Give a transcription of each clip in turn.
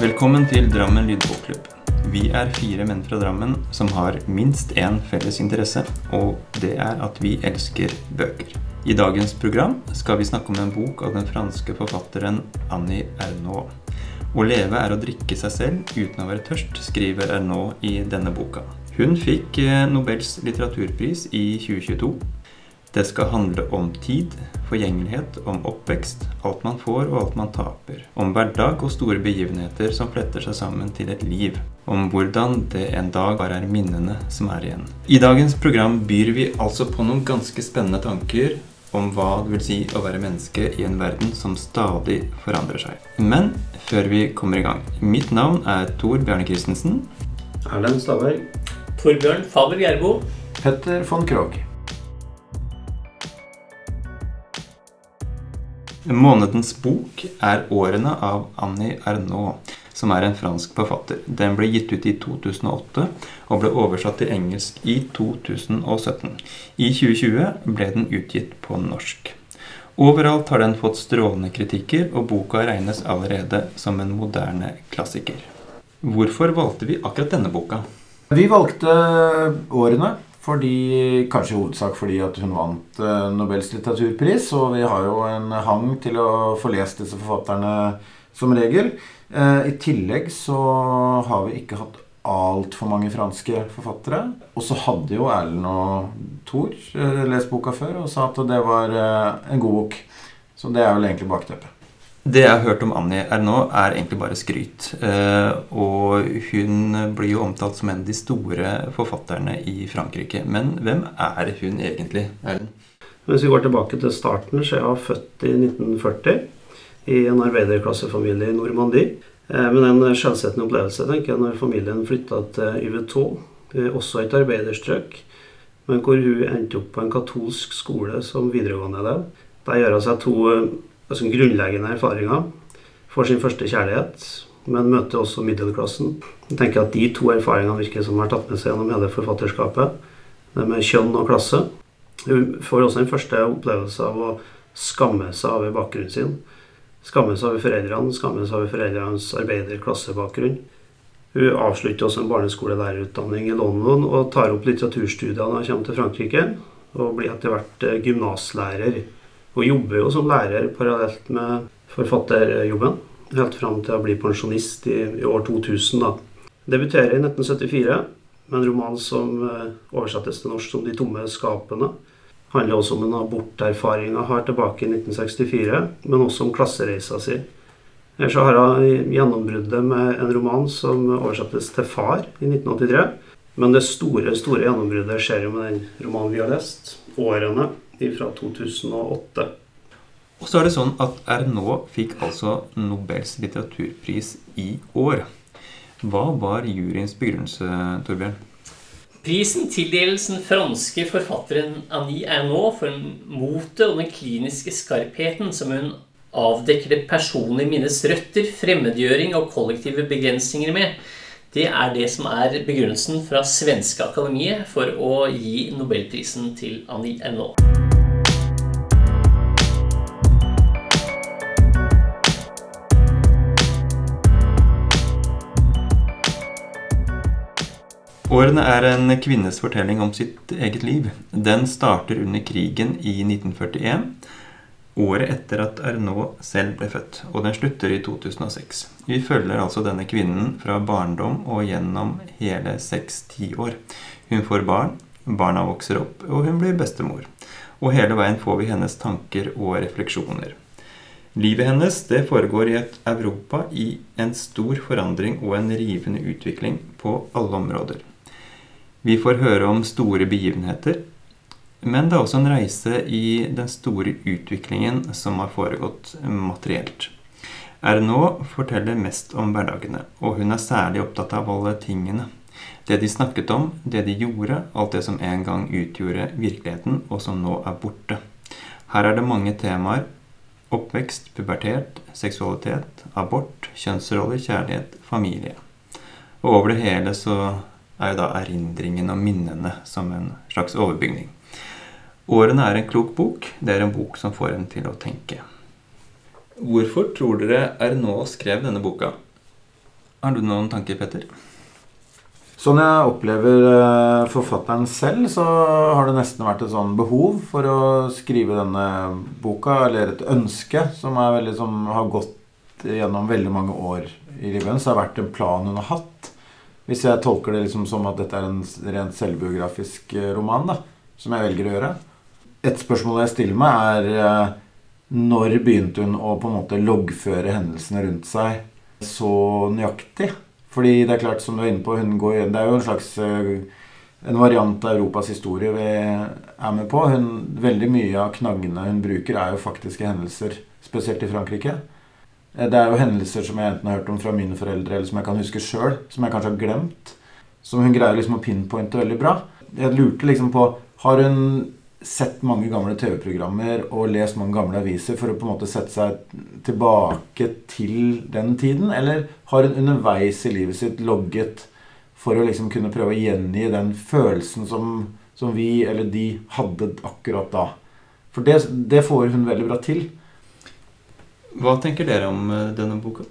Velkommen til Drammen lydbokklubb. Vi er fire menn fra Drammen som har minst én felles interesse, og det er at vi elsker bøker. I dagens program skal vi snakke om en bok av den franske forfatteren Annie Ernaux. Å leve er å drikke seg selv uten å være tørst, skriver Ernaux i denne boka. Hun fikk eh, Nobels litteraturpris i 2022. Det skal handle om tid, forgjengelighet, om oppvekst, alt man får og alt man taper. Om hverdag og store begivenheter som fletter seg sammen til et liv. Om hvordan det en dag bare er minnene som er igjen. I dagens program byr vi altså på noen ganske spennende tanker om hva det vil si å være menneske i en verden som stadig forandrer seg. Men før vi kommer i gang. Mitt navn er Tor Bjarne Christensen. Erlend Stavberg. Torbjørn Faber Gjerbo. Petter von Krogh. Månedens bok er 'Årene' av Annie Ernaux, som er en fransk forfatter. Den ble gitt ut i 2008 og ble oversatt til engelsk i 2017. I 2020 ble den utgitt på norsk. Overalt har den fått strålende kritikker, og boka regnes allerede som en moderne klassiker. Hvorfor valgte vi akkurat denne boka? Vi valgte 'Årene' fordi, kanskje i hovedsak fordi at hun vant eh, Nobels litteraturpris. Og vi har jo en hang til å få lest disse forfatterne som regel. Eh, I tillegg så har vi ikke hatt altfor mange franske forfattere. Og så hadde jo Erlend og Thor eh, lest boka før og sa at det var en god bok. Så det er vel egentlig bakteppet. Det jeg har hørt om Annie er nå, er egentlig bare skryt. Eh, og hun blir jo omtalt som en av de store forfatterne i Frankrike. Men hvem er hun egentlig, Erlend? Hvis vi går tilbake til starten, så er hun født i 1940 i en arbeiderklassefamilie i Normandie. Eh, men en skjellsettende opplevelse tenker jeg, når familien flytta til Yvetot, også et arbeiderstrøk, men hvor hun endte opp på en katolsk skole som videregående elev. Der gjør hun seg to altså grunnleggende erfaringer. Får sin første kjærlighet, men møter også middelklassen. Jeg tenker at De to erfaringene virker som har tatt med seg gjennom hele forfatterskapet. Det med kjønn og klasse. Hun får også en første opplevelse av å skamme seg over bakgrunnen sin. Skamme seg over foreldrene, skamme seg over foreldrenes arbeiderklassebakgrunn. Hun avslutter også en barneskolelærerutdanning i London og tar opp litteraturstudier når hun kommer til Frankrike. Og blir etter hvert eh, gymnaslærer og jobber jo som lærer parallelt med forfatterjobben. Helt fram til å bli pensjonist i, i år 2000. da. Debuterer i 1974 med en roman som eh, oversettes til norsk som 'De tomme skapene'. Handler også om en aborterfaring jeg har tilbake i 1964, men også om klassereisa si. Ellers har hun gjennombruddet med en roman som oversettes til 'Far' i 1983. Men det store store gjennombruddet skjer jo med den romanen vi har lest, 'Årene', fra 2008. Og så er det sånn at Ernaux fikk altså Nobels litteraturpris i år. Hva var juryens begrunnelse, Torbjørn? Prisen tildeles den franske forfatteren Annie Ernaux for motet og den kliniske skarpheten som hun avdekker det personlige minnets røtter, fremmedgjøring og kollektive begrensninger med. Det er det som er begrunnelsen fra svenske akademiet for å gi nobelprisen til Annie Ernaux. Årene er en kvinnes fortelling om sitt eget liv. Den starter under krigen i 1941, året etter at Arnault selv ble født, og den slutter i 2006. Vi følger altså denne kvinnen fra barndom og gjennom hele seks tiår. Hun får barn, barna vokser opp, og hun blir bestemor. Og hele veien får vi hennes tanker og refleksjoner. Livet hennes det foregår i et Europa i en stor forandring og en rivende utvikling på alle områder. Vi får høre om store begivenheter, men det er også en reise i den store utviklingen som har foregått materielt. Ernaud forteller mest om hverdagene, og hun er særlig opptatt av alle tingene. Det de snakket om, det de gjorde, alt det som en gang utgjorde virkeligheten, og som nå er borte. Her er det mange temaer. Oppvekst, pubertet, seksualitet, abort, kjønnsroller, kjærlighet, familie. Og over det hele så er jo da erindringen og minnene som en slags overbygning. Årene er en klok bok. Det er en bok som får en til å tenke. Hvorfor tror dere Ernaux skrev denne boka? Har du noen tanker, Petter? Sånn jeg opplever eh, forfatteren selv, så har det nesten vært et sånn behov for å skrive denne boka, eller et ønske, som, veldig, som har gått gjennom veldig mange år i livet hennes. Det har vært en plan hun har hatt. Hvis jeg tolker det liksom som at dette er en rent selvbiografisk eh, roman, da, som jeg velger å gjøre. Et spørsmål jeg stiller meg, er eh, når begynte hun å på en måte loggføre hendelsene rundt seg så nøyaktig? Fordi det er klart, som du er inne på, går, det er jo en slags eh, en variant av Europas historie vi er med på. Hun, veldig mye av knaggene hun bruker, er jo faktiske hendelser, spesielt i Frankrike. Eh, det er jo hendelser som jeg enten har hørt om fra mine foreldre, eller som jeg kan huske sjøl, som jeg kanskje har glemt. Som hun greier liksom å pinpointe veldig bra. Jeg lurte liksom på Har hun sett mange gamle TV-programmer og lest mange gamle aviser for å på en måte sette seg tilbake til den tiden? Eller har hun underveis i livet sitt logget for å liksom kunne prøve å gjengi den følelsen som, som vi eller de hadde akkurat da? For det, det, får hun veldig bra til. Hva tenker dere om eh, denne boka?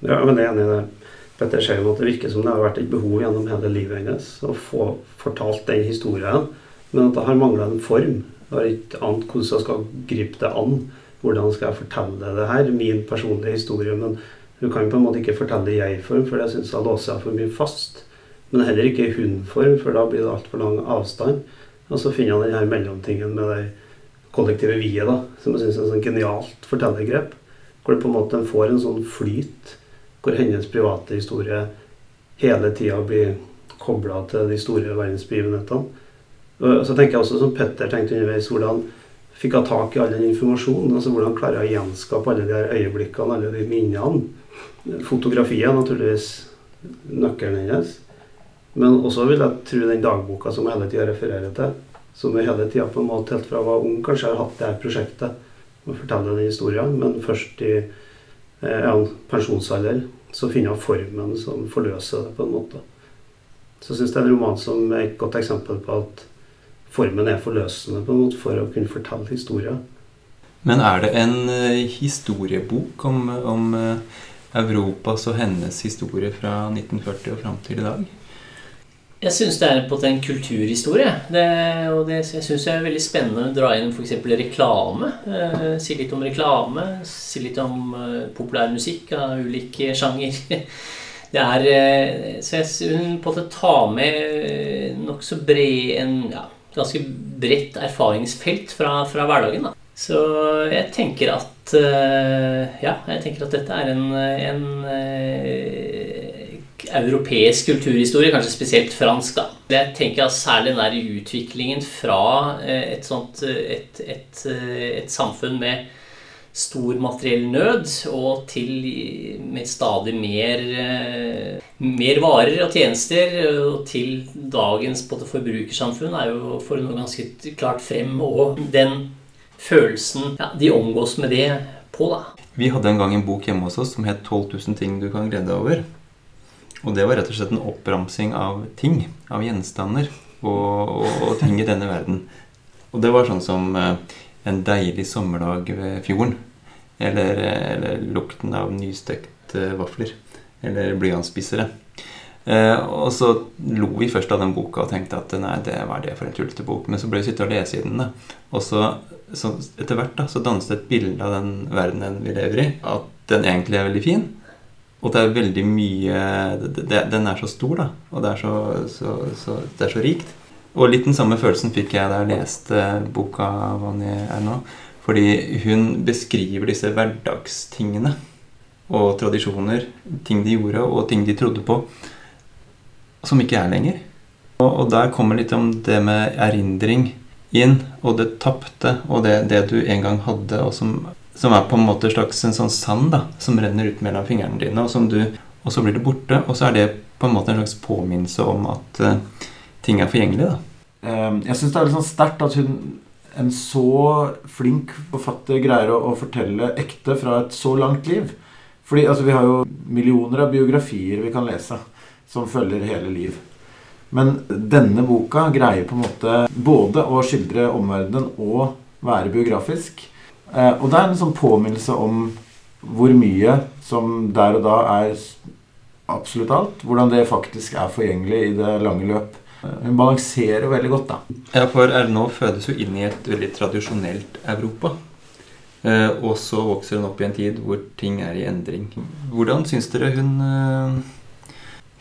Ja, men jeg er enig i det. Petter sier at det virker som det har vært et behov gjennom hele livet hennes å få fortalt den historien men at det har mangla en form. Det har ikke ant hvordan jeg skal gripe det an. Hvordan skal jeg fortelle det her? Min personlige historie. Men hun kan på en måte ikke fortelle det i jeg-form, for det syns jeg låser jeg for mye fast. Men heller ikke i hun-form, for da blir det altfor lang avstand. Og så finner jeg denne mellomtingen med det kollektive vi-et, da, som jeg syns er et sånn genialt fortellergrep. Hvor det på en måte får en sånn flyt, hvor hennes private historie hele tida blir kobla til de store verdensbegivenhetene. Så tenker jeg også som Petter tenkte underveis, hvordan fikk hun tak i all den informasjonen? altså Hvordan klarer hun å gjenskape alle de her øyeblikkene, alle de minnene? Fotografiet er naturligvis nøkkelen hennes. Men også vil jeg tro den dagboka som jeg hele tida refererer til. Som jeg hele tida på en måte helt fra jeg var ung kanskje har hatt det her prosjektet. Å fortelle den historien. Men først i eh, ja, pensjonsalder så finner jeg formen som forløser det på en måte. Så jeg syns det er en roman som er et godt eksempel på at formen er forløsende på en måte for å kunne fortelle historier. Men er det en uh, historiebok om, om uh, Europas og hennes historie fra 1940 og fram til i dag? Jeg syns det er på en kulturhistorie. Det, og det, jeg syns det er veldig spennende å dra inn f.eks. reklame. Eh, si litt om reklame. Si litt om eh, populærmusikk av ulike sjanger. Det er eh, Så jeg, hun på en måte tar med nokså bred en ja, ganske bredt erfaringsfelt fra, fra hverdagen. Da. Så jeg tenker at uh, Ja, jeg tenker at dette er en, en uh, europeisk kulturhistorie, kanskje spesielt fransk. da. Jeg tenker at særlig den der utviklingen fra uh, et sånt et, et, et samfunn med stor materiell nød og til med stadig mer, eh, mer varer og tjenester og til dagens både forbrukersamfunn er jo for noe ganske klart frem. Og den følelsen ja, de omgås med det på, da. Vi hadde en gang en bok hjemme hos oss som het 12 000 ting du kan glede deg over. Og det var rett og slett en oppramsing av ting, av gjenstander og, og, og ting i denne verden. Og det var sånn som eh, en deilig sommerdag ved fjorden. Eller, eller lukten av nystekte vafler. Eller blyantspissere. Eh, og så lo vi først av den boka og tenkte at nei, det var det for en tullete bok. Men så ble vi sittende og lese i den. da. Og så, så etter hvert da, så danset et bilde av den verdenen vi lever i. At den egentlig er veldig fin. Og det er veldig mye det, det, Den er så stor, da. Og det er så, så, så, det er så rikt. Og litt den samme følelsen fikk jeg da jeg leste boka av Annie Ernaux. Fordi hun beskriver disse hverdagstingene og tradisjoner, ting de gjorde, og ting de trodde på, som ikke er lenger. Og, og der kommer litt om det med erindring inn, og det tapte, og det, det, du en gang hadde, og som, som, er på en måte slags en sånn sand da, som renner ut mellom fingrene dine, og, du, og så blir det borte. Og så er det på en måte en slags påminnelse om at uh, ting er forgjengelig. da. Ehm, jeg syns det er litt sånn sterkt at hun en så flink forfatter greier å, å, fortelle ekte fra et så langt liv. Fordi altså, Vi har jo millioner av biografier vi kan lese som følger hele liv. Men denne boka greier på en måte både å skildre omverdenen og være biografisk. Eh, og det er en sånn påminnelse om hvor mye som der og da er absolutt alt. Hvordan det faktisk er forgjengelig i det lange løp. Hun balanserer veldig godt, da. Ja, for Ernaud fødes jo inn i et veldig tradisjonelt Europa. Eh, og så vokser hun opp i en tid hvor ting er i endring. Hvordan syns dere hun eh,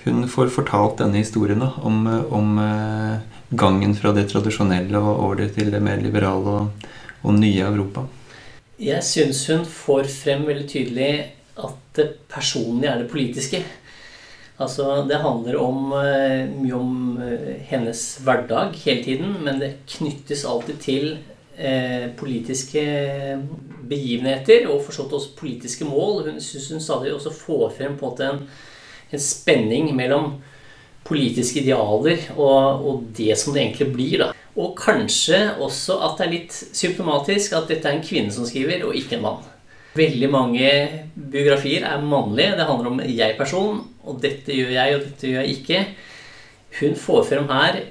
hun får fortalt denne historien da, om, om eh, gangen fra det tradisjonelle og over til det mer liberale og, og nye Europa? Jeg syns hun får frem veldig tydelig at det personlige er det politiske. Altså, Det handler om, eh, mye om eh, hennes hverdag hele tiden, men det knyttes alltid til eh, politiske begivenheter og forstått også politiske mål. Hun syns hun stadig også får frem på en, en spenning mellom politiske idealer og, og, det som det egentlig blir. da. Og kanskje også at det er litt symptomatisk at dette er en kvinne som skriver, og ikke en mann. Veldig mange biografier er mannlige. Det handler om jeg-person. Og dette gjør jeg, og dette gjør jeg ikke. Hun får frem her,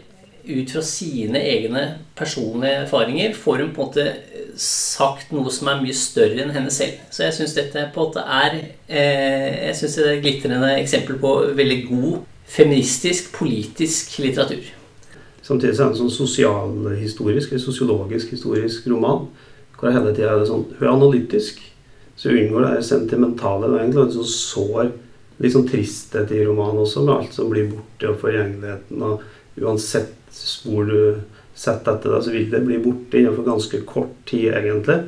ut fra sine egne personlige erfaringer, får hun på en måte sagt noe som er mye større enn henne selv. Så jeg syns dette på en måte er eh, Jeg synes det er et glitrende eksempel på veldig god feministisk, politisk litteratur. Samtidig så er det en sånn sosialhistorisk, eller sosiologisk historisk roman. Hvor hele tida er det sånn Hun er analytisk. Så unngår det sentimentale. Det er egentlig en sånn sår, litt sånn tristhet i romanen også, med alt som blir borte, og forgjengeligheten. Og uansett spor du setter etter deg, så vil det bli borte innenfor ganske kort tid, egentlig.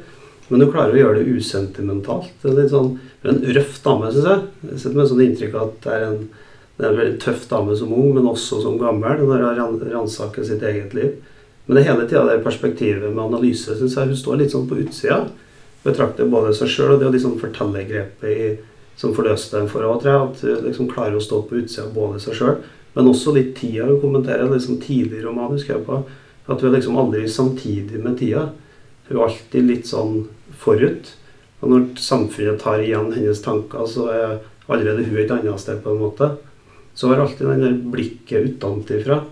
Men du klarer å gjøre det usentimentalt. Det er litt sånn, en røff dame, syns jeg. Jeg setter meg sånn inntrykk av at det er en, det er en veldig tøff dame som ung, men også som gammel, når hun ransaker sitt eget liv. Men det hele tida det perspektivet med analyse syns jeg hun står litt sånn på utsida betrakter både seg sjøl og det liksom fortellergrepet i, som forløste dem for henne, At hun liksom klarer å stå på utsida både seg sjøl, men også litt tida. Hun kommenterer liksom tidlig roman husker jeg på, at hun er liksom aldri samtidig med tida. Hun er alltid litt sånn forut. Og når samfunnet tar igjen hennes tanker, så er allerede hun et annet sted, på en måte. Så har alltid den der blikket utenfra.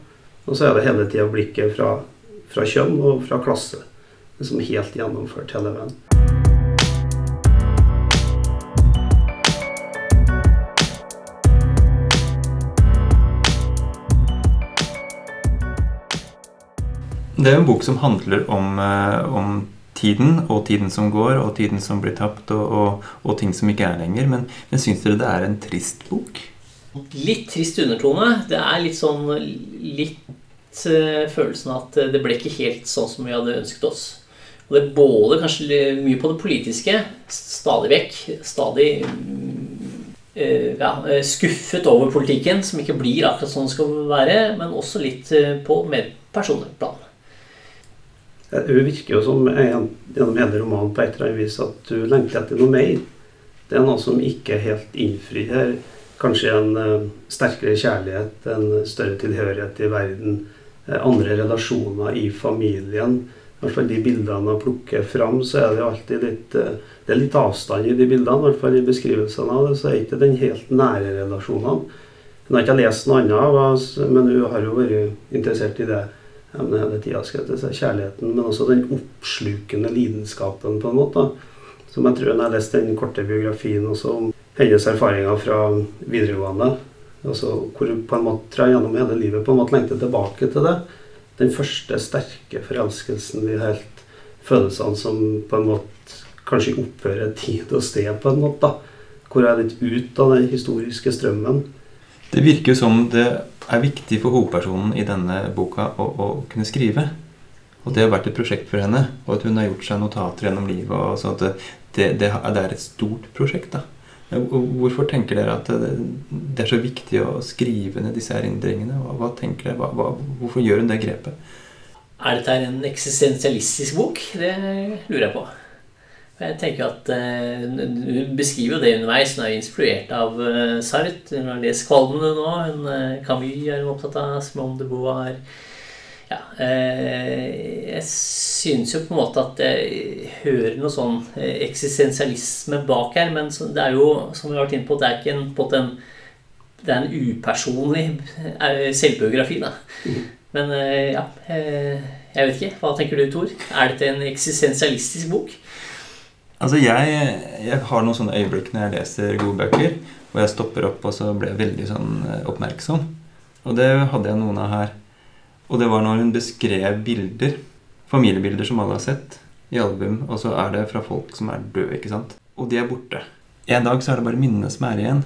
Og så er det hele tida blikket fra, fra kjønn og fra klasse. Liksom helt gjennomført hele veien. Det er en bok som handler om, eh, om, tiden, og tiden som går, og tiden som blir tapt, og, og, og ting som ikke er lenger. Men, men syns dere det er en trist bok? Litt trist undertone. Det er litt sånn litt uh, følelsen at det ble ikke helt sånn som vi hadde ønsket oss. Og det er både kanskje mye på det politiske, stadig vekk. Stadig uh, ja, skuffet over politikken, som ikke blir akkurat sånn det skal være. Men også litt på mer personlig plan. Hun virker jo som gjennom hele romanen på et eller annet vis at du lengter etter noe mer. Det er noe som ikke er helt innfridd her. Kanskje en uh, sterkere kjærlighet, en større tilhørighet i verden. Uh, andre relasjoner i familien. I hvert fall de bildene man plukker fram, så er det alltid litt uh, Det er litt avstand i de bildene, i hvert fall i beskrivelsene av det. Så er det ikke den helt nære relasjonene. Hun har ikke lest noe annet, men hun har jo vært interessert i det hele tida. Kjærligheten, men også den oppslukende lidenskapen, på en måte. Som jeg tror jeg lest den korte biografien også om hennes erfaringer fra videregående. Altså, hvor på en måte gjennom hele livet på en måte lengter tilbake til det. Den første sterke forelskelsen, de helt følelsene som på en måte kanskje opphører tid og sted, på en måte. da. Hvor jeg er litt ut av den historiske strømmen. Det virker jo som det er viktig for hovedpersonen i denne boka å, å, kunne skrive. Og det har vært et prosjekt for henne. Og at hun har gjort seg notater gjennom livet. Og sånn at det, det, det, er et stort prosjekt. da. Hvorfor tenker dere at det, er så viktig å skrive ned disse erindringene? Hva, hva tenker dere? Hva, hvorfor gjør hun det grepet? Er dette en eksistensialistisk bok? Det lurer jeg på. Jeg tenker at uh, Hun beskriver jo det underveis. Hun er inspirert av uh, Sartre. Hun har lest 'Kvalmene' nå. Hun, uh, Camus er hun opptatt av. Simone de Beauvoir. Ja, uh, jeg syns jo på en måte at jeg hører noe sånn eksistensialisme bak her. Men det er jo, som vi har vært inne på, det er ikke en, på en, det er en upersonlig selvbiografi. da. Mm. Men ja, jeg vet ikke. Hva tenker du, Tor? Er dette en eksistensialistisk bok? Altså, jeg, jeg, har noen sånne øyeblikk når jeg leser gode bøker. Og jeg stopper opp, og så blir jeg veldig sånn eh, oppmerksom. Og det hadde jeg noen av her. Og det var når hun beskrev bilder, familiebilder som alle har sett, i album, og så er det fra folk som er døde, ikke sant. Og de er borte. En dag så er det bare minnene som er igjen.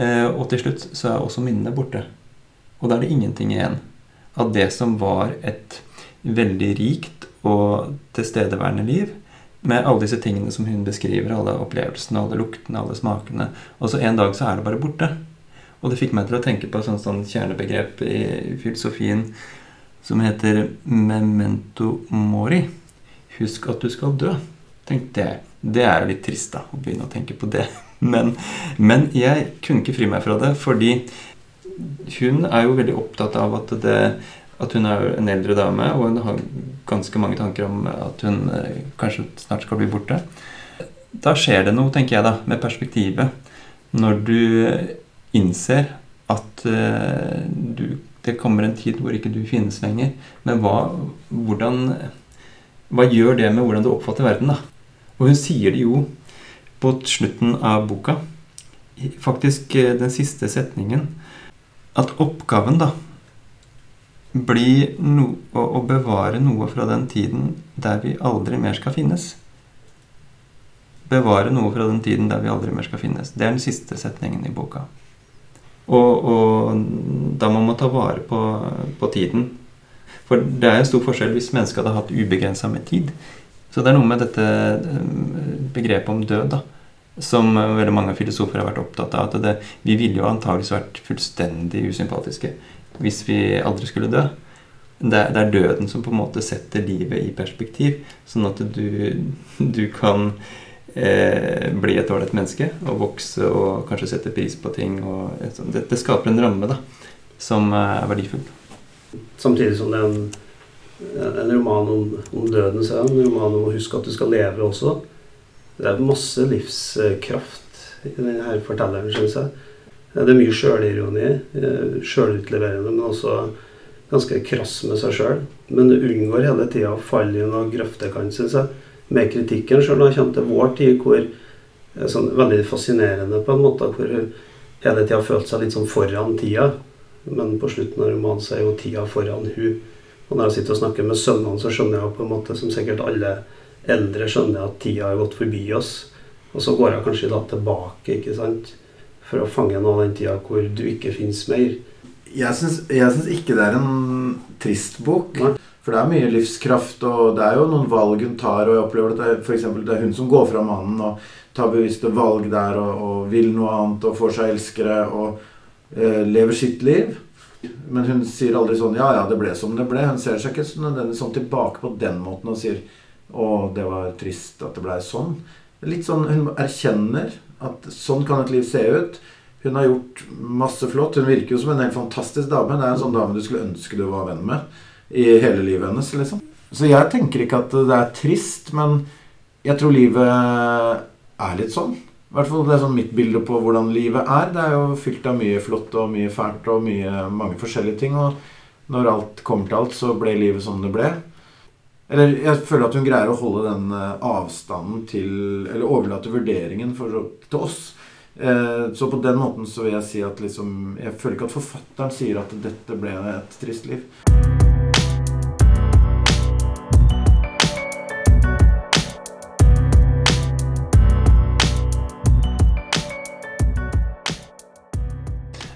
Eh, og til slutt så er også minnene borte. Og da er det ingenting igjen av det som var et veldig rikt og tilstedeværende liv. Med alle disse tingene som hun beskriver, alle opplevelsene, alle luktene, alle smakene. Og så en dag så er det bare borte. Og det fikk meg til å tenke på et sånt, sånt kjernebegrep i filosofien som heter memento mori. Husk at du skal dø. tenkte det. Det er litt trist da, å begynne å tenke på det. Men, men jeg kunne ikke fri meg fra det, fordi hun er jo veldig opptatt av at, det, at hun er en eldre dame, og hun har ganske mange tanker om at hun eh, kanskje snart skal bli borte. Da skjer det noe, tenker jeg, da, med perspektivet. Når du innser at uh, du, det kommer en tid hvor ikke du finnes lenger. Men hva, hvordan, hva gjør det med hvordan du oppfatter verden, da? Og hun sier det jo på slutten av boka, faktisk eh, den siste setningen, at oppgaven da blir no, å, å bevare noe fra den tiden der vi aldri mer skal finnes. Bevare noe fra den tiden der vi aldri mer skal finnes. Det er den siste setningen i boka. Og, og da må man ta vare på, på, tiden. For det er en stor forskjell hvis mennesket hadde hatt ubegrensa med tid. Så det er noe med dette eh, begrepet om død da, som veldig mange filosofer har vært opptatt av. At det, vi ville jo antakeligvis vært fullstendig usympatiske hvis vi aldri skulle dø. Det er, det er, døden som på en måte setter livet i perspektiv, sånn at du, du kan eh, bli et ålreit menneske og vokse og kanskje sette pris på ting. Det, det skaper en ramme da, som er verdifull. Samtidig som det er en en roman om, om døden, så er en roman om å huske at du skal leve også. Det er masse livskraft i denne fortelleren, syns jeg. Det er mye sjølironi, eh, sjølutleverende, men også ganske krass med seg sjøl. Men du unngår hele tida å falle i noen grøftekant, syns jeg, med kritikken. Sjøl når det kommer til vår tid, hvor er sånn veldig fascinerende på en måte, hvor hele tida har følt seg litt sånn foran tida. Men på slutten av romanen så er jo tida foran hun. Og når jeg sitter og snakker med sønnene, så skjønner jeg på en måte, som sikkert alle eldre skjønner, at tida har gått forbi oss. Og så går jeg kanskje da tilbake ikke sant? for å fange noe av den tida hvor du ikke fins mer. Jeg syns ikke det er en trist bok. Nei. For det er mye livskraft, og det er jo noen valg hun tar. Og jeg opplever at det er, for eksempel, det er hun som går fra mannen og tar bevisste valg der og, og vil noe annet og får seg elskere og eh, lever sitt liv. Men hun sier aldri sånn 'ja, ja, det ble som det ble'. Hun ser seg ikke nødvendigvis sånn tilbake på den måten og sier 'å, det var trist at det blei sånn'. Litt sånn, Hun erkjenner at sånn kan et liv se ut. Hun har gjort masse flott. Hun virker jo som en helt fantastisk dame. Det er en sånn dame du skulle ønske du var venn med i hele livet hennes. liksom. Så jeg tenker ikke at det er trist, men jeg tror livet er litt sånn. I hvert fall Det er sånn mitt bilde på hvordan livet er. Det er jo fylt av mye flott og mye fælt og mye, mange forskjellige ting. Og når alt kommer til alt, så ble livet som det ble. Eller jeg føler at hun greier å holde den eh, avstanden til Eller overlate vurderingen for, til oss. Eh, så på den måten så vil jeg si at liksom Jeg føler ikke at forfatteren sier at dette ble et trist liv.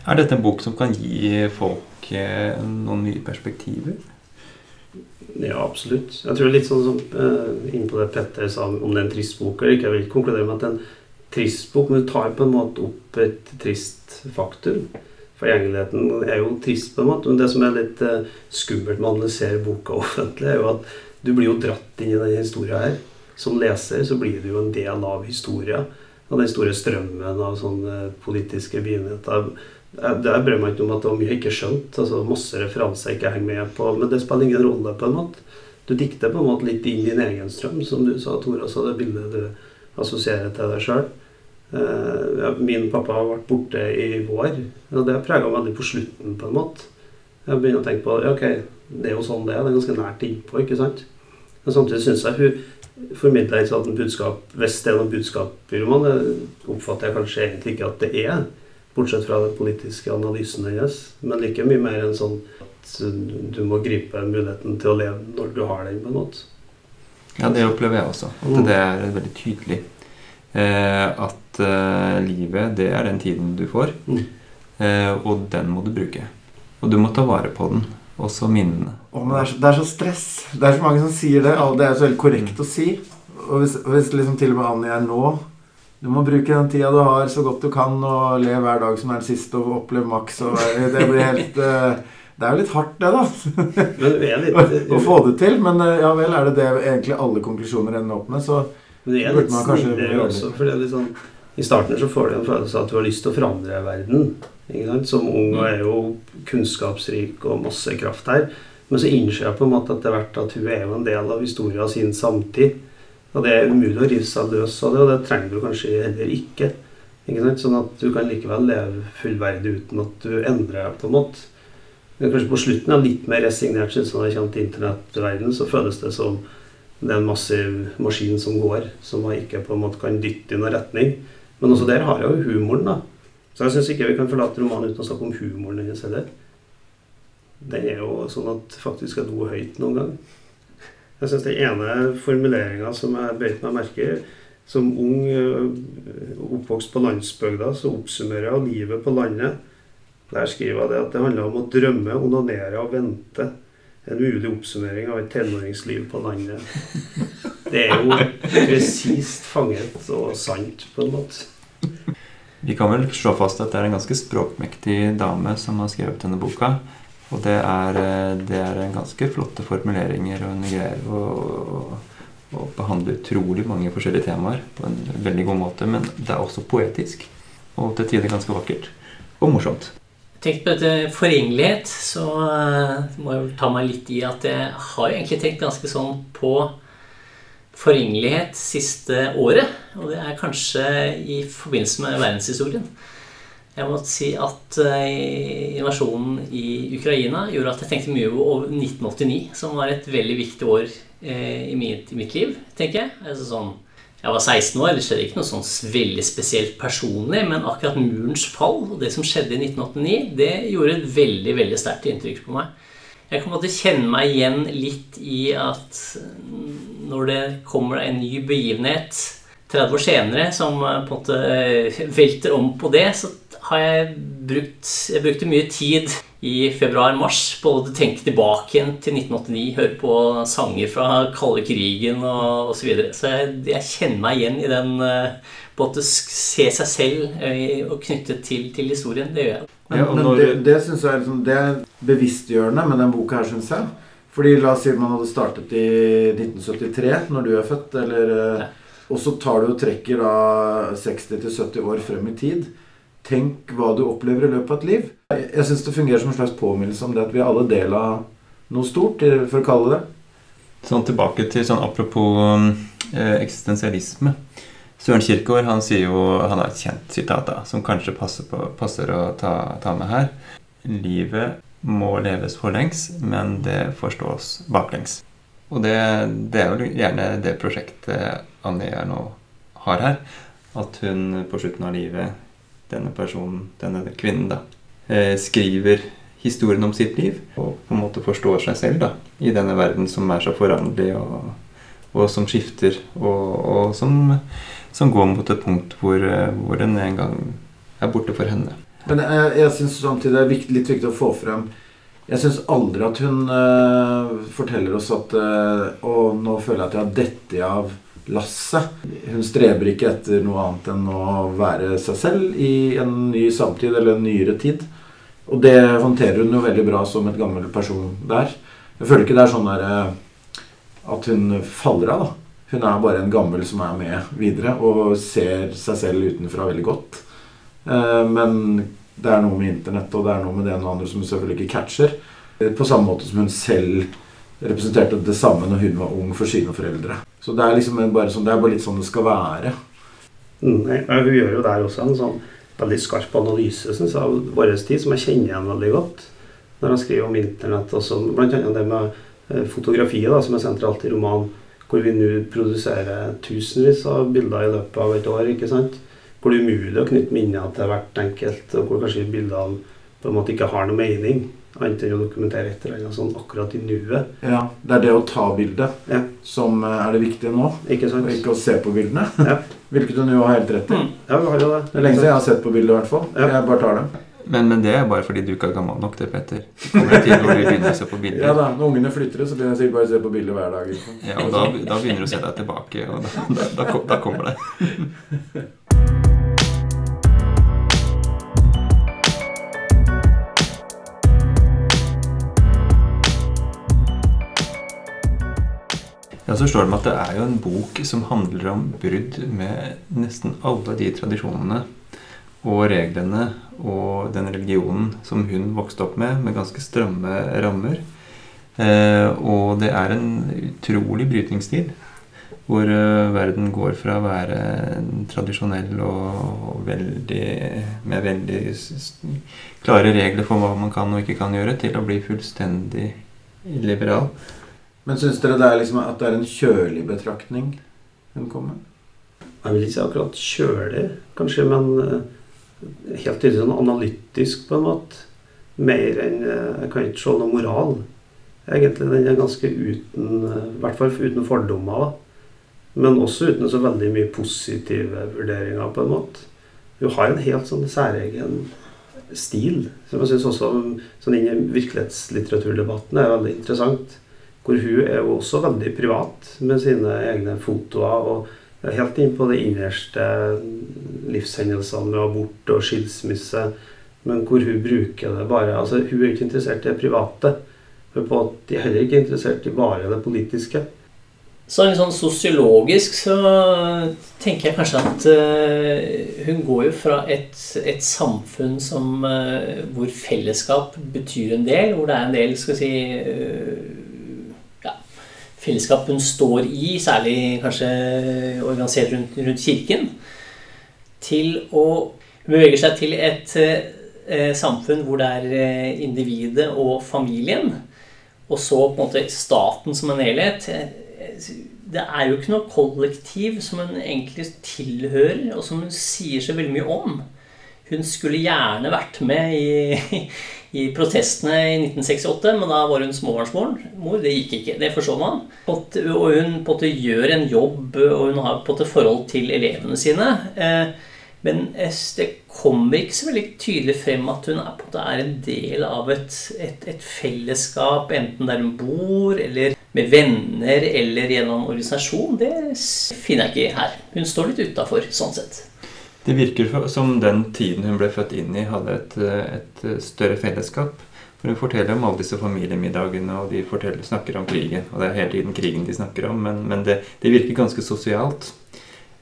Er dette en bok som kan gi folk eh, noen nye perspektiver? Ja, absolutt. Jeg tror litt sånn som uh, innpå det Petter sa om det er en trist ikke. Jeg vil konkludere med at en trist bok, men du tar på en måte opp et trist faktum. Forgjengeligheten er jo trist, på en måte. Men det som er litt uh, skummelt med å analysere boka offentlig, er jo at du blir jo dratt inn i denne historia her. Som leser så blir du jo en del av historia. Av den store strømmen av sånne politiske begivenheter der bryr meg ikke om at det var mye jeg ikke skjønte. altså Masse referanser jeg ikke henger med på. Men det spiller ingen rolle, på en måte. Du dikter på en måte litt inn din egen strøm, som du sa, Tora. Så det bildet du assosierer til deg sjøl. Eh, min pappa har vært borte i vår, og det prega meg veldig på slutten, på en måte. Jeg begynner å tenke på ja, ok, det er jo sånn det er. Det er ganske nært innpå, ikke sant. Men samtidig syns jeg hun formidler et sånt budskap Hvis det er noe budskap i romanen, oppfatter jeg kanskje egentlig ikke at det er. Bortsett fra den politiske analysen hennes. Men like mye mer enn sånn at du må gripe muligheten til å leve når du har den, på en måte. Ja, det opplever jeg også. At Mm. det er veldig tydelig. Eh, at eh, livet, det er den tiden du får. Mm. Eh, og den må du bruke. Og du må ta vare på den. Også minnene. Å, men det er, så, det er så stress. Det er så mange som sier det. Det er så veldig korrekt å si. Og hvis, hvis liksom til og med Annie er nå Du må bruke den tida du har, så godt du kan, og le hver dag som er den siste, og oppleve maks. Og det blir helt eh, Det er jo litt hardt, det, da. Litt, å få det til. Men eh, ja vel, er det det egentlig alle konklusjoner ender opp med, så Men det er litt snillere også. For sånn, I starten så får du en følelse av at du har lyst til å forandre verden. Som ung er jo kunnskapsrik og masse kraft her. Men så innser jeg på en måte at det er verdt at hun er jo en del av historien sin samtid. Og det er umulig å rive seg løs av det, og det trenger du kanskje heller ikke. Ikke? Sånn at du kan likevel leve fullverdig uten at du endrer deg på en måte. Men kanskje på slutten er litt mer resignert, synes jeg, når jeg kommer til internettverdenen, så føles det som det er en massiv maskin som går, som man ikke på en måte kan dytte i noen retning. Men også der har jeg jo humoren, da. Så jeg syns ikke vi kan forlate romanen uten å snakke om humoren hennes heller. Den er jo sånn at faktisk er noe høyt noen gang. Jeg syns den ene formuleringa som jeg beit meg merke i Som ung øh, oppvokst på landsbygda, så oppsummerer jeg livet på landet. Der skriver jeg det at det handler om å drømme, onanere og vente. En mulig oppsummering av et tenåringsliv på landet. Det er jo presist fanget og sant, på en måte. Vi kan vel slå fast at det er en ganske språkmektig dame som har skrevet denne boka. Og det er, eh, det er ganske flotte formuleringer, og hun greier å, å behandle utrolig mange forskjellige temaer på en veldig god måte. Men det er også poetisk, og til tider ganske vakkert. Og morsomt. Tenkt på dette forgjengelighet, så eh, må jeg ta meg litt i at jeg har egentlig tenkt ganske sånn på forgjengelighet siste året. Og det er kanskje i forbindelse med verdenshistorien. Jeg må si at eh, invasjonen i Ukraina gjorde at jeg tenkte mye over 1989, som var et veldig viktig år eh, i mitt, i mitt liv, tenker jeg. Altså sånn, jeg var 16 år, det skjedde ikke noe sånn veldig spesielt personlig, men akkurat murens fall og det som skjedde i 1989, det gjorde et veldig, veldig sterkt inntrykk på meg. Jeg kan måte kjenne meg igjen litt i at når det kommer en ny begivenhet 30 år senere som eh, på en måte velter om på det, så har jeg brukt Jeg brukte mye tid i februar-mars på å tenke tilbake igjen til 1989, høre på sanger fra kalde krigen og osv. Så, videre. så jeg, jeg kjenner meg igjen i den eh, på at du se seg selv eh, og knyttet til, til historien. Det gjør jeg. Men, Ja, og men det, det synes jeg er, liksom, det er bevisstgjørende med den boka her, syns jeg. Fordi la oss si man hadde startet i 1973, når du er født, eller eh, Ja. Og så tar du og trekker da 60-70 år frem i tid. Tenk hva du opplever i løpet av et liv. Jeg, syns det fungerer som en slags påminnelse om det at vi alle del av noe stort, for å kalle det. Sånn tilbake til sånn apropos eh, eksistensialisme. Søren Kirkegaard han sier jo, han har et kjent sitat da, som kanskje passer, på, passer å ta, ta med her. Livet må leves forlengs, men det forstås baklengs. Og det, det er jo gjerne det prosjektet er nå har her. At hun på slutten av livet, denne personen, denne kvinnen, da, eh, skriver historien om sitt liv. Og på en måte forstår seg selv da, i denne verden som er så foranderlig, og, og som skifter, og, og som, som går mot et punkt hvor, eh, hvor den en gang er borte for henne. Men jeg, jeg syns samtidig det er viktig, litt viktig å få frem Jeg syns aldri at hun uh, forteller oss at uh, Og nå føler jeg at jeg har dette av lasset. Hun streber ikke etter noe annet enn å være seg selv i en ny samtid eller en nyere tid. Og det håndterer hun jo veldig bra som et gammel person der. Jeg føler ikke det er sånn der eh, at hun faller av, da. Hun er bare en gammel som er med videre og ser seg selv utenfra veldig godt. Eh, Men det er noe med internett og det er noe med det ene andre som hun selvfølgelig ikke catcher. På samme måte som hun selv representerte det samme når hun var ung for sine foreldre. Så det er liksom bare, sånn, det er bare litt sånn det skal være. Mm, jeg, hun gjør jo der også en sånn veldig skarp analyse synes jeg, av vår tid, som jeg kjenner igjen veldig godt. Når han skriver om internett, også, blant annet det med eh, fotografiet, da, som er sentralt i romanen, hvor vi nå produserer tusenvis av bilder i løpet av et år. ikke sant? Hvor det er umulig å knytte minner til hvert enkelt, og hvor kanskje bildene på en måte ikke har noe mening. Annet enn å dokumentere et eller annet sånn akkurat i nuet. Ja, Det er det å ta bildet Ja. som eh, er det viktige nå, Ikke sant? og ikke å se på bildene. Ja. Hvilket hun jo har helt rett i. Mm. Ja, vi har jo det. Det er lenge siden jeg har sett på bildet, i hvert fall. Ja. Jeg bare tar dem. Men, men det er bare fordi du ikke er gammel nok, det, Petter. Kommer tid hvor du begynner å se på bilder. Ja da, Når ungene flytter, så begynner jeg sikkert bare å se på bilder hver dag. Liksom. Ja, og da, da begynner du å se deg tilbake, og da, da, da, da kommer det. Ja, så slår det meg at det er jo en bok som handler om brudd med nesten alle de tradisjonene og reglene og den religionen som hun vokste opp med, med ganske stramme rammer. Eh, og det er en utrolig brytningstid. Hvor eh, verden går fra å være tradisjonell og, og veldig med veldig klare regler for hva man kan og ikke kan gjøre, til å bli fullstendig liberal. Men syns dere det er liksom at det er en kjølig betraktning hun kommer med? Jeg vil ikke si akkurat kjølig, kanskje, men eh, helt tydelig sånn analytisk på en måte. Mer enn eh, Jeg kan ikke se noe moral. Egentlig den er ganske uten eh, I hvert fall uten fordommer. Men også uten så veldig mye positive vurderinger, på en måte. Hun har en helt sånn særegen stil, som jeg syns også sånn inn i virkelighetslitteraturdebatten er veldig interessant. Hvor hun er jo også veldig privat med sine egne fotoer. og Helt inn på de innerste livshendelsene med abort og skilsmisse. Men hvor hun bruker det bare altså Hun er ikke interessert i det private. Hun er er heller ikke interessert i bare det politiske. Så litt sånn sosiologisk så tenker jeg kanskje at eh, hun går jo fra et, et samfunn som, eh, hvor fellesskap betyr en del, hvor det er en del skal vi si, eh, fellesskap hun står i, særlig kanskje organisert rundt, rundt kirken, til å hun seg til et eh, samfunn hvor det er eh, individet og familien, og så på en måte staten som en helhet det er jo ikke noe kollektiv som hun egentlig tilhører, og som hun sier så veldig mye om. Hun skulle gjerne vært med i, i protestene i 1968, men da var hun småbarnsmor. Det gikk ikke. Det forstår man. Og hun på en gjør en jobb, og hun har på en forhold til elevene sine. Men det kommer ikke så veldig tydelig frem at hun er en del av et, et, et fellesskap, enten der hun bor, eller med venner, eller gjennom organisasjon. Det finner jeg ikke her. Hun står litt utafor, sånn sett. Det virker som den tiden hun ble født inn i, hadde et, et større fellesskap. For Hun forteller om alle disse familiemiddagene, og de snakker om krigen. Og det er hele tiden krigen de snakker om, men, men det, det virker ganske sosialt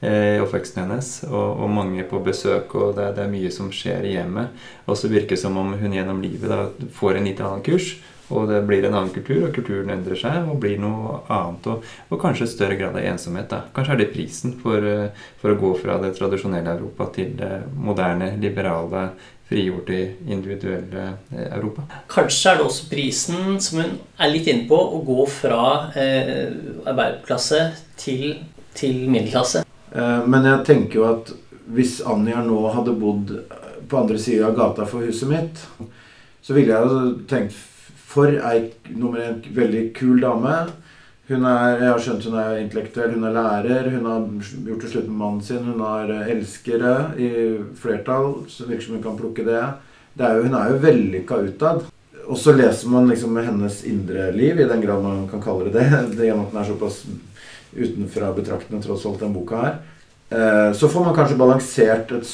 i oppveksten hennes, og, og, mange på besøk, og det, det, er mye som skjer i hjemmet. Og så virker det som om hun gjennom livet da, får en litt annen kurs, og det blir en annen kultur, og kulturen endrer seg og blir noe annet. Og, og kanskje større grad av ensomhet. Da. Kanskje er det prisen for, for, å gå fra det tradisjonelle Europa til det moderne, liberale, frigjorte, individuelle Europa. Kanskje er det også prisen, som hun er litt inne på, å gå fra eh, arbeiderklasse til, til middelklasse. Men jeg tenker jo at hvis Anja nå hadde bodd på andre sida av gata for huset mitt, så ville jeg jo tenkt For ei nummer en veldig kul dame. Hun er, jeg har skjønt hun er intellektuell, hun er lærer, hun har gjort det slutt med mannen sin, hun har elskere i flertall, så virker som hun kan plukke det. det er jo, hun er jo vellykka utad. Og så leser man liksom hennes indre liv, i den grad man kan kalle det det. det gjennom at den er såpass utenfra betraktende tross alt den boka her. Så får man kanskje balansert et,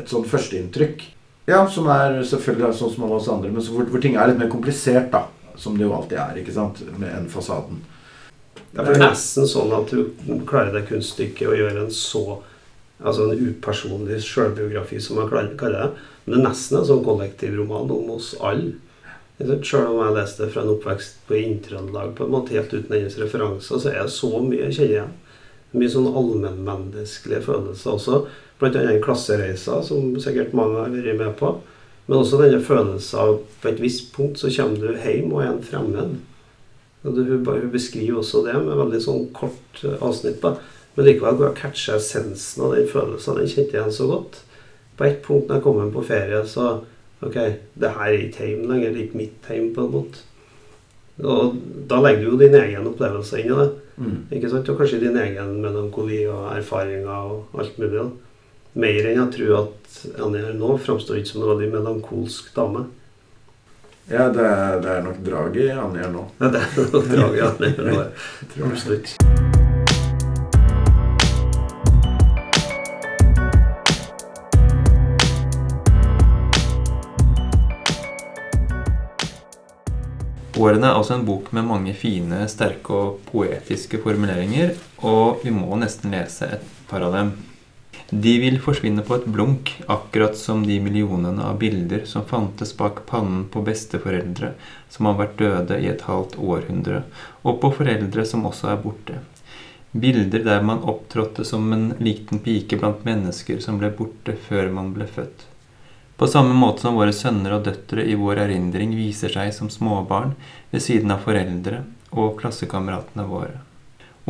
et sånt førsteinntrykk. Ja, som er selvfølgelig sånn som alle oss andre, men hvor, hvor, ting er litt mer komplisert, da. Som det jo alltid er, ikke sant, med enn fasaden. Det er nesten sånn at du klarer det kunststykket å gjøre en så Altså en upersonlig sjølbiografi, som man kaller det. Men det er nesten en sånn kollektivroman om oss alle. Selv om jeg leste det fra en oppvekst på Inntrøndelag på en måte helt uten hennes referanser, så er det så mye jeg kjenner igjen. Mye sånn allmennmenneskelige følelser også. Blant annet klassereiser, som sikkert mange har vært med på. Men også denne følelsen av på et visst punkt så kommer du hjem og er en fremmed. Og hun, beskriver også det med veldig sånn kort eh, avsnitt. da. Men likevel går jeg catche essensen av den følelsen. Den kjente jeg igjen så godt. På ett punkt når jeg kom hjem på ferie, så Ok, det her er ikke hjem lenger. Det er ikke mitt hjem, på en måte. Og da legger du jo din egen opplevelse inn i det. Mm. Ikke sant? Og kanskje din egen melankoli og erfaringer og alt mulig. da. Mer enn jeg tror at Annie her nå framstår ikke som en veldig melankolsk dame. Ja, det er, det er nok draget i Anja nå. Ja, det er nok drag i Annie. her nå. Absolutt. Årene er også en bok med mange fine, sterke og poetiske formuleringer, og vi må nesten lese et par av dem. De vil forsvinne på et blunk, akkurat som de millionene av bilder som fantes bak pannen på besteforeldre som har vært døde i et halvt århundre, og på foreldre som også er borte. Bilder der man opptrådte som en liten pike blant mennesker som ble borte før man ble født. På samme måte som våre sønner og døtre i vår erindring viser seg som småbarn ved siden av foreldre og klassekameratene våre.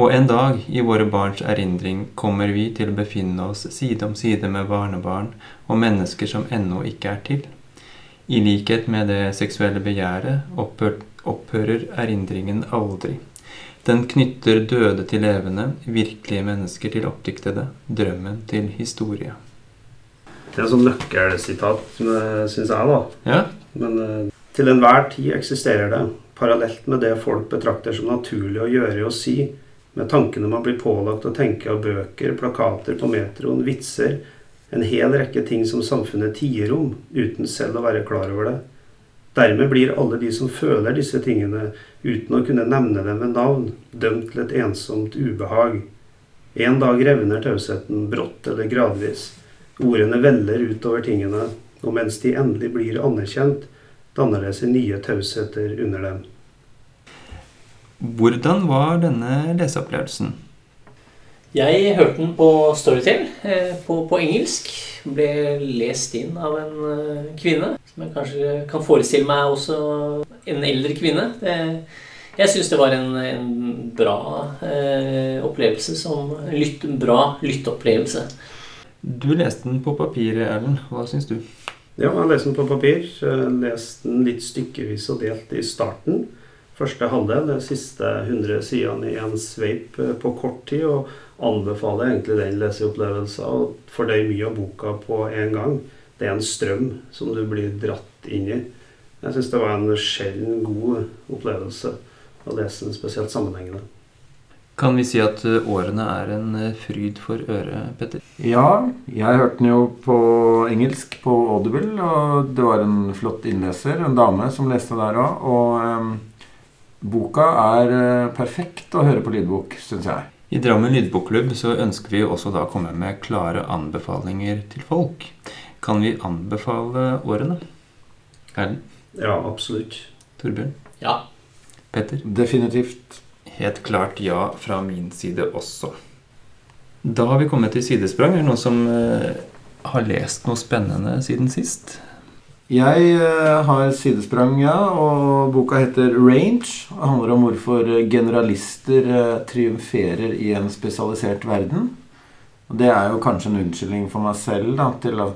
Og en dag i våre barns erindring kommer vi til å befinne oss side om side med barnebarn og mennesker som ennå ikke er til. I likhet med det seksuelle begjæret opphør, opphører erindringen aldri. Den knytter døde til levende, virkelige mennesker til oppdiktede, drømmen til historie. Det er sånn nøkkelsitat, syns jeg, da. Ja, Men eh, til enhver tid eksisterer det, parallelt med det folk betrakter som naturlig å gjøre og si, med tankene man blir pålagt å tenke av bøker, plakater på metroen, vitser, en hel rekke ting som samfunnet tier om, uten selv å være klar over det. Dermed blir alle de som føler disse tingene, uten å kunne nevne dem ved navn, dømt til et ensomt ubehag. En dag revner tausheten brått eller gradvis. Ordene veller utover tingene, og mens de endelig blir anerkjent, danner det seg nye tausheter under dem. Hvordan var denne leseopplevelsen? Jeg hørte den på Storytel eh, på, på engelsk. Ble lest inn av en eh, kvinne. Som jeg kanskje kan forestille meg også en eldre kvinne. Det, jeg syns det var en, en bra eh, opplevelse. Som en lytt, en bra lytteopplevelse. Du leste den på papir, Erlend. Hva syns du? Ja, jeg leste den på papir. Leste den litt stykkevis og delt i starten. Første halvdel, de siste 100 sidene i en sveip eh, på kort tid. Og anbefaler egentlig den leseopplevelsen. Og fordøy mye av boka på en gang. Det er en strøm som du blir dratt inn i. Jeg syns det var en sjelden god opplevelse å lese den, spesielt sammenhengende. Kan vi si at eh, årene er en eh, fryd for øret, Petter? Ja, jeg hørte den jo på engelsk på Audible, og det var en flott innleser, en dame, som leste der òg. Og em, boka er perfekt å høre på lydbok, syns jeg. I Drammen lydbokklubb så ønsker vi også da å komme med klare anbefalinger til folk. Kan vi anbefale årene? Erlend? Ja, absolutt. Torbjørn? Ja. Petter? Definitivt. Helt klart ja fra min side også. Da har vi kommet til sidesprang. Er det noen som eh, har lest noe spennende siden sist? Jeg eh, har sidesprang, ja, og boka heter Range. og handler om hvorfor generalister eh, triumferer i en spesialisert verden. Og det er jo kanskje en unnskyldning for meg selv da, til å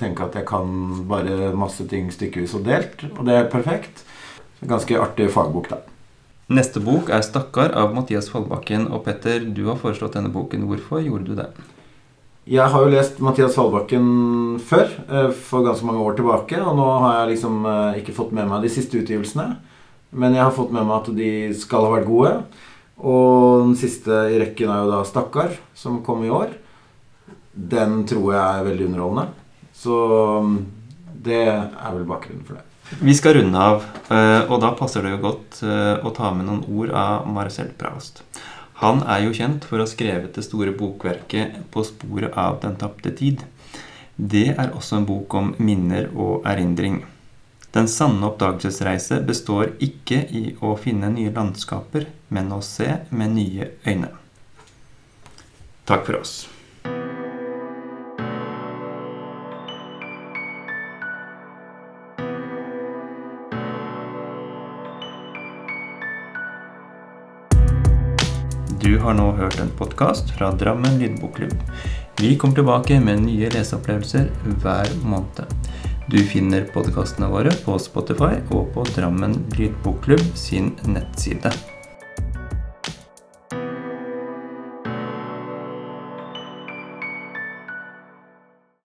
tenke at jeg kan bare masse ting stykkevis og delt. Og det er perfekt. Ganske artig fagbok, da. Neste bok er 'Stakkar' av Mathias Fallbakken. Og Petter, du har foreslått denne boken. Hvorfor gjorde du det? Jeg har jo lest Mathias Fallbakken før, eh, for ganske mange år tilbake. Og nå har jeg liksom eh, ikke fått med meg de siste utgivelsene. Men jeg har fått med meg at de skal ha vært gode. Og den siste i rekken er jo da 'Stakkar', som kom i år. Den tror jeg er veldig underholdende. Så mm, det er vel bakgrunnen for det. Vi skal runde av, eh, og da passer det jo godt eh, å ta med noen ord av Marcel Praust. Han er jo kjent for å ha skrevet det store bokverket 'På sporet av den tapte tid'. Det er også en bok om minner og erindring. Den sanne oppdagelsesreise består ikke i å finne nye landskaper, men å se med nye øyne. Takk for oss. Har nå hørt en podkast fra Drammen lydbokklubb. Vi kommer tilbake med nye leseopplevelser hver måned. Du finner podkastene våre på Spotify og på Drammen lydbokklubb sin nettside.